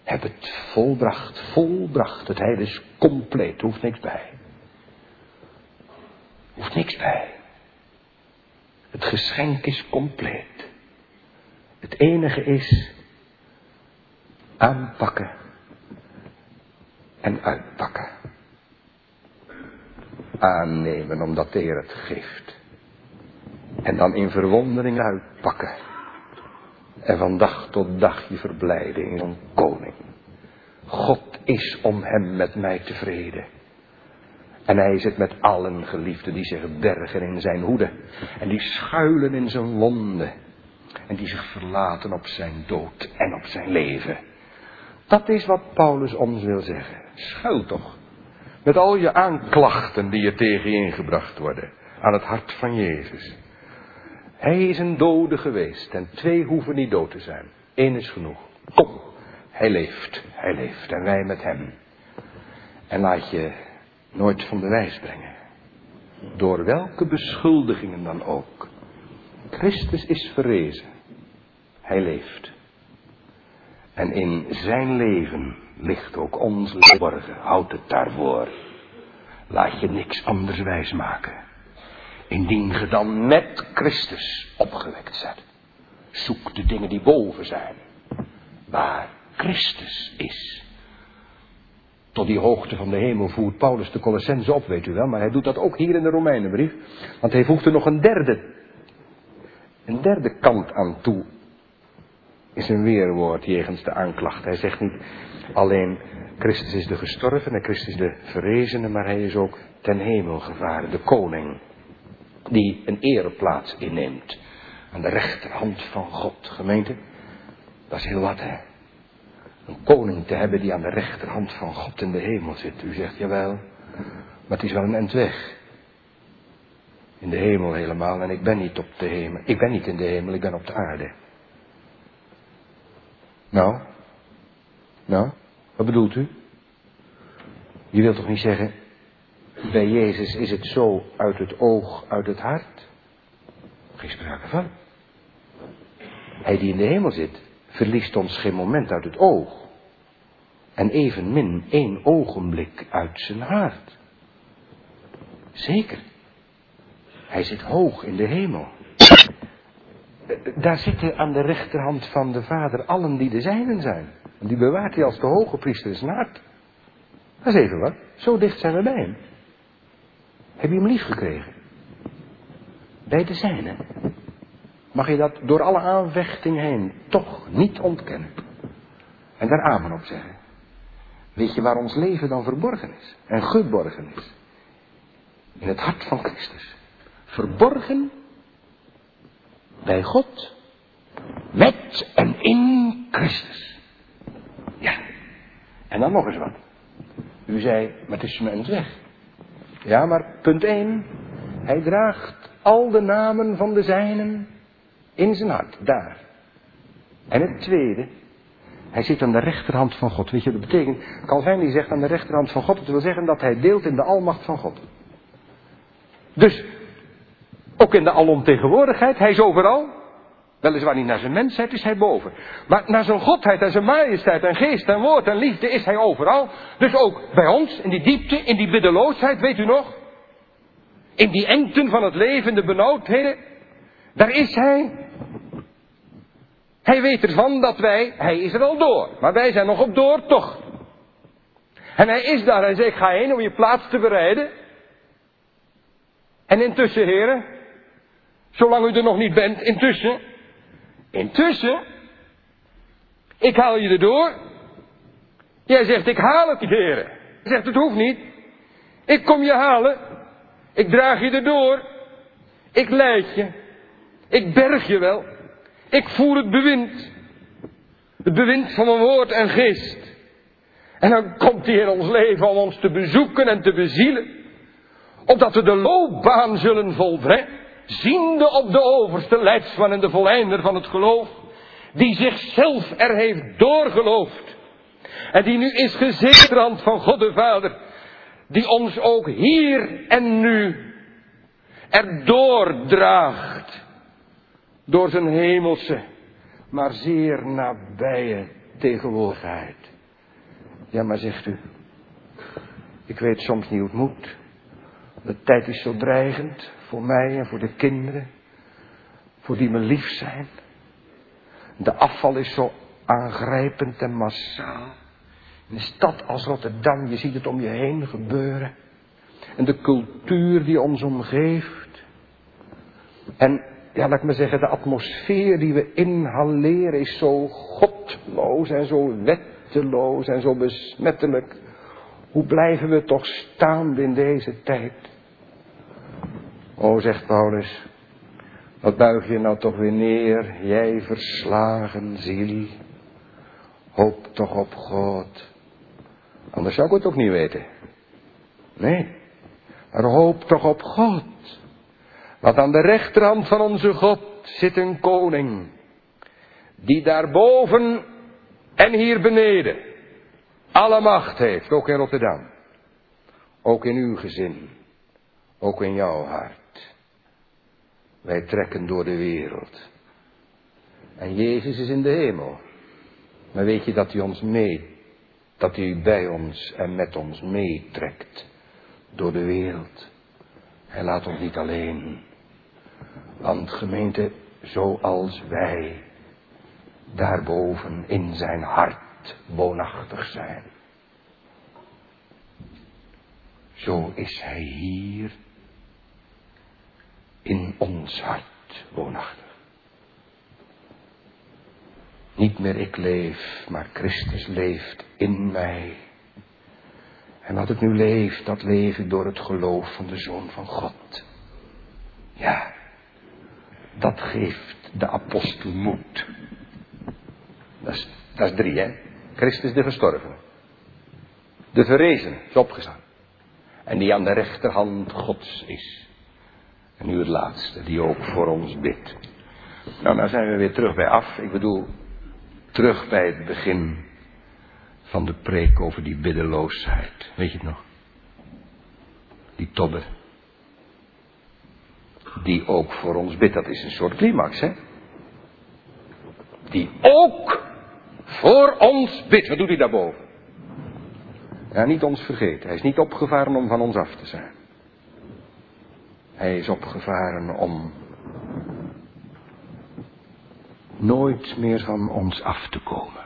Speaker 2: heb het volbracht, volbracht. Het heil is compleet, hoeft niks bij. Hoeft niks bij. Het geschenk is compleet. Het enige is aanpakken en uitpakken. Aannemen omdat de Heer het geeft. En dan in verwondering uitpakken. En van dag tot dag je verblijden in een koning. God is om hem met mij tevreden. En hij zit met allen geliefden die zich bergen in zijn hoede. En die schuilen in zijn wonden. En die zich verlaten op zijn dood en op zijn leven. Dat is wat Paulus ons wil zeggen. Schuil toch. Met al je aanklachten die je tegen je ingebracht worden. Aan het hart van Jezus. Hij is een dode geweest. En twee hoeven niet dood te zijn. Eén is genoeg. Kom. Hij leeft. Hij leeft. En wij met hem. En laat je nooit van de wijs brengen. Door welke beschuldigingen dan ook. Christus is verrezen. Hij leeft. En in zijn leven ligt ook ons borgen. Houd het daarvoor. Laat je niks anders wijs maken. Indien ge dan met Christus opgewekt zet. Zoek de dingen die boven zijn. Waar Christus is. Tot die hoogte van de hemel voert Paulus de Colossense op, weet u wel. Maar hij doet dat ook hier in de Romeinenbrief. Want hij voegt er nog een derde, een derde kant aan toe. Is een weerwoord jegens de aanklacht. Hij zegt niet alleen Christus is de gestorven en Christus is de verrezene, maar hij is ook ten hemel gevaren, de koning. Die een ereplaats inneemt. Aan de rechterhand van God, gemeente. Dat is heel wat, hè. Een koning te hebben die aan de rechterhand van God in de hemel zit. U zegt, jawel, maar het is wel een end weg. In de hemel helemaal en ik ben niet op de hemel. Ik ben niet in de hemel, ik ben op de aarde. Nou? Nou? Wat bedoelt u?
Speaker 1: Je wilt toch niet zeggen, bij Jezus is het zo uit het oog, uit het hart? Geen sprake van. Hij die in de hemel zit, verliest ons geen moment uit het oog. En evenmin één ogenblik uit zijn hart. Zeker. Hij zit hoog in de hemel. Daar zitten aan de rechterhand van de Vader allen die de zijnen zijn. Die bewaart hij als de hoge priester zijn hart. Dat is even wat. Zo dicht zijn we bij hem. Heb je hem lief gekregen? Bij de zijnen. Mag je dat door alle aanvechting heen toch niet ontkennen. En daar amen op zeggen. Weet je waar ons leven dan verborgen is? En geborgen is? In het hart van Christus. Verborgen bij God. Met en in Christus. Ja. En dan nog eens wat. U zei, maar het is mijn weg. Ja, maar punt 1. Hij draagt al de namen van de zijnen in zijn hart, daar. En het tweede, hij zit aan de rechterhand van God. Weet je wat dat betekent? Calvin die zegt aan de rechterhand van God, dat wil zeggen dat hij deelt in de almacht van God. Dus, ook in de alomtegenwoordigheid, hij is overal. Weliswaar niet naar zijn mensheid is hij boven. Maar naar zijn godheid en zijn majesteit en geest en woord en liefde is hij overal. Dus ook bij ons, in die diepte, in die biddeloosheid, weet u nog? In die engten van het leven, de benauwdheden. Daar is hij. Hij weet ervan dat wij, hij is er al door. Maar wij zijn nog op doortocht. En hij is daar en zegt, ga heen om je plaats te bereiden. En intussen, heren, zolang u er nog niet bent, intussen, intussen, ik haal je erdoor. Jij zegt, ik haal het niet, heren. Hij zegt, het hoeft niet. Ik kom je halen. Ik draag je erdoor. Ik leid je. Ik berg je wel. Ik voer het bewind. Het bewind van mijn woord en geest. En dan komt hij in ons leven om ons te bezoeken en te bezielen. Opdat we de loopbaan zullen volbrengen. Ziende op de overste leidsman en de volleinder van het geloof. Die zichzelf er heeft doorgeloofd. En die nu is gezekerd van God de Vader. Die ons ook hier en nu erdoor draagt door zijn hemelse, maar zeer nabije tegenwoordigheid. Ja, maar zegt u, ik weet soms niet hoe het moet. De tijd is zo dreigend voor mij en voor de kinderen, voor die me lief zijn. De afval is zo aangrijpend en massaal. In een stad als Rotterdam, je ziet het om je heen gebeuren. En de cultuur die ons omgeeft. En ja, laat ik maar zeggen, de atmosfeer die we inhaleren is zo godloos en zo wetteloos en zo besmettelijk. Hoe blijven we toch staande in deze tijd? O, zegt Paulus, wat buig je nou toch weer neer, jij verslagen ziel. Hoop toch op God. Anders zou ik het ook niet weten. Nee, maar hoop toch op God. Want aan de rechterhand van onze God zit een koning. Die daarboven en hier beneden alle macht heeft, ook in Rotterdam. Ook in uw gezin. Ook in jouw hart. Wij trekken door de wereld. En Jezus is in de hemel. Maar weet je dat hij ons mee, dat hij bij ons en met ons meetrekt door de wereld. Hij laat ons niet alleen. Want gemeente, zoals wij daarboven in zijn hart woonachtig zijn. Zo is hij hier in ons hart woonachtig. Niet meer ik leef, maar Christus leeft in mij. En wat ik nu leef, dat leef ik door het geloof van de Zoon van God. Ja, dat geeft de apostel moed. Dat is, dat is drie, hè? Christus de gestorven. De verrezen is opgestaan. En die aan de rechterhand Gods is. En nu het laatste, die ook voor ons bidt. Nou, nou zijn we weer terug bij af. Ik bedoel, terug bij het begin
Speaker 2: van de preek over die biddeloosheid. Weet je het nog? Die tobber. Die ook voor ons bidt. Dat is een soort climax, hè? Die ook voor ons bidt. Wat doet hij daarboven? Ja, niet ons vergeten. Hij is niet opgevaren om van ons af te zijn. Hij is opgevaren om nooit meer van ons af te komen.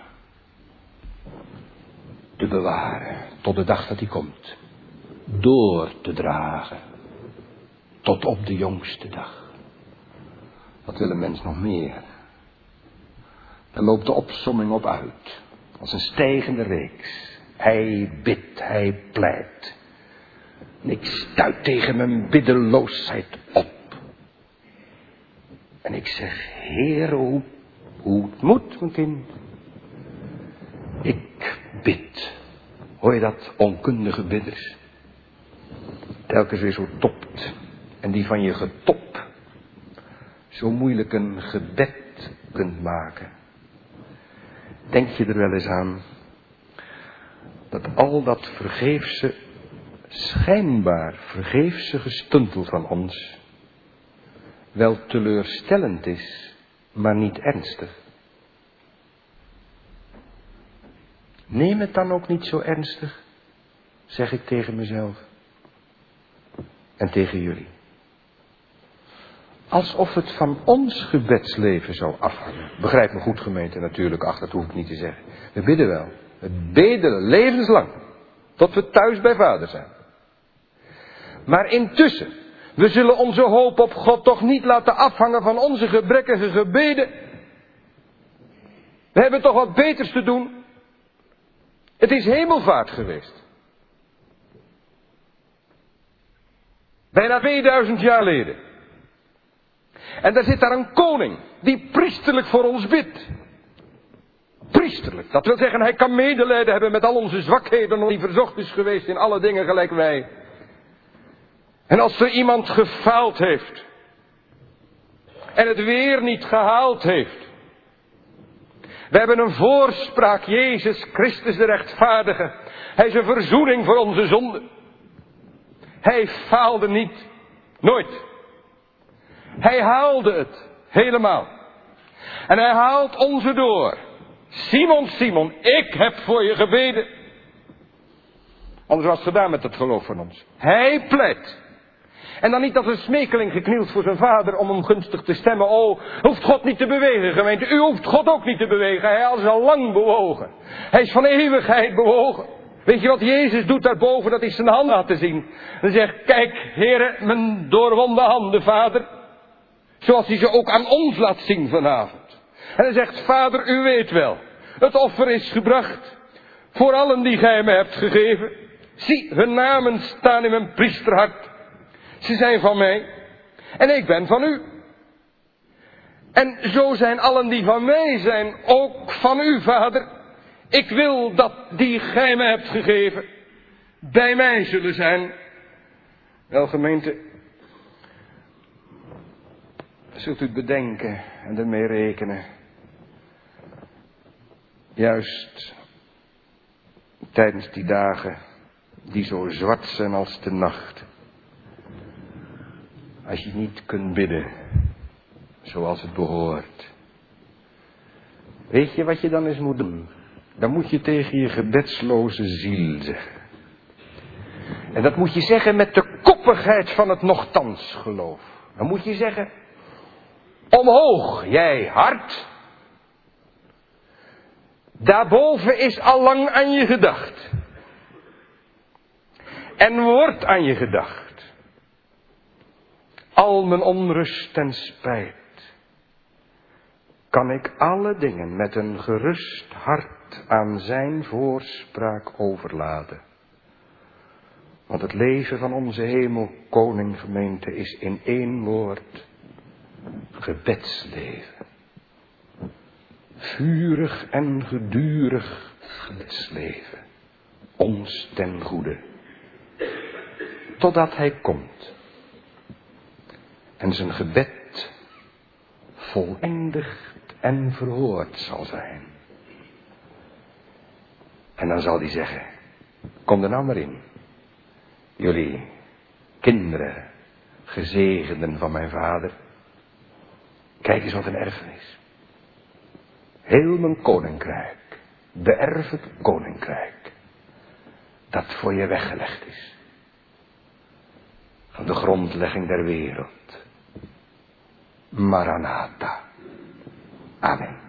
Speaker 2: Te bewaren tot de dag dat hij komt. Door te dragen tot op de jongste dag. Wat wil een mens nog meer? Daar loopt de opsomming op uit. Als een stijgende reeks. Hij bidt, hij pleit. En ik stuit tegen mijn biddeloosheid op. En ik zeg, Heer, hoe, hoe het moet, mijn kind. Ik bid. Hoor je dat, onkundige bidders? Telkens weer zo topt. En die van je getop zo moeilijk een gebed kunt maken. Denk je er wel eens aan dat al dat vergeefse, schijnbaar vergeefse gestuntel van ons wel teleurstellend is, maar niet ernstig? Neem het dan ook niet zo ernstig, zeg ik tegen mezelf en tegen jullie. Alsof het van ons gebedsleven zou afhangen. Begrijp me goed gemeente natuurlijk, ach dat hoef ik niet te zeggen. We bidden wel. We bedelen levenslang. Tot we thuis bij vader zijn. Maar intussen, we zullen onze hoop op God toch niet laten afhangen van onze gebrekkige gebeden. We hebben toch wat beters te doen. Het is hemelvaart geweest. Bijna 2000 jaar geleden. En daar zit daar een koning die priesterlijk voor ons bidt. Priesterlijk. Dat wil zeggen, hij kan medelijden hebben met al onze zwakheden, die verzocht is geweest in alle dingen gelijk wij. En als er iemand gefaald heeft en het weer niet gehaald heeft. We hebben een voorspraak, Jezus Christus de rechtvaardige. Hij is een verzoening voor onze zonden. Hij faalde niet. Nooit. Hij haalde het. Helemaal. En hij haalt onze door. Simon, Simon, ik heb voor je gebeden. Anders was het gedaan met het geloof van ons. Hij pleit. En dan niet als een smekeling geknield voor zijn vader om hem gunstig te stemmen. Oh, hoeft God niet te bewegen, gemeente. U hoeft God ook niet te bewegen. Hij is al lang bewogen. Hij is van eeuwigheid bewogen. Weet je wat Jezus doet daarboven? Dat is zijn hand laten zien. Hij zegt, kijk, heren, mijn doorwonde handen, vader. Zoals hij ze ook aan ons laat zien vanavond. En hij zegt, vader, u weet wel. Het offer is gebracht. Voor allen die gij me hebt gegeven. Zie, hun namen staan in mijn priesterhart. Ze zijn van mij. En ik ben van u. En zo zijn allen die van mij zijn ook van u, vader. Ik wil dat die gij me hebt gegeven bij mij zullen zijn. Wel gemeente, zult u het bedenken en ermee rekenen. Juist tijdens die dagen die zo zwart zijn als de nacht. Als je niet kunt bidden zoals het behoort. Weet je wat je dan eens moet doen? Dan moet je tegen je gebedsloze ziel zeggen. En dat moet je zeggen met de koppigheid van het nochtans geloof. Dan moet je zeggen, omhoog jij hart. Daarboven is al lang aan je gedacht. En wordt aan je gedacht. Al mijn onrust en spijt. Kan ik alle dingen met een gerust hart aan zijn voorspraak overladen. Want het leven van onze hemelkoninggemeente is in één woord gebedsleven. Vurig en gedurig gebedsleven. Ons ten goede. Totdat hij komt. En zijn gebed voleindigd en verhoord zal zijn.
Speaker 1: En dan zal hij zeggen, kom er nou maar in. Jullie kinderen, gezegenden van mijn vader. Kijk eens wat een erfenis. Heel mijn koninkrijk, beërf het koninkrijk, dat voor je weggelegd is. Van de grondlegging der wereld. マラナータ。アメン。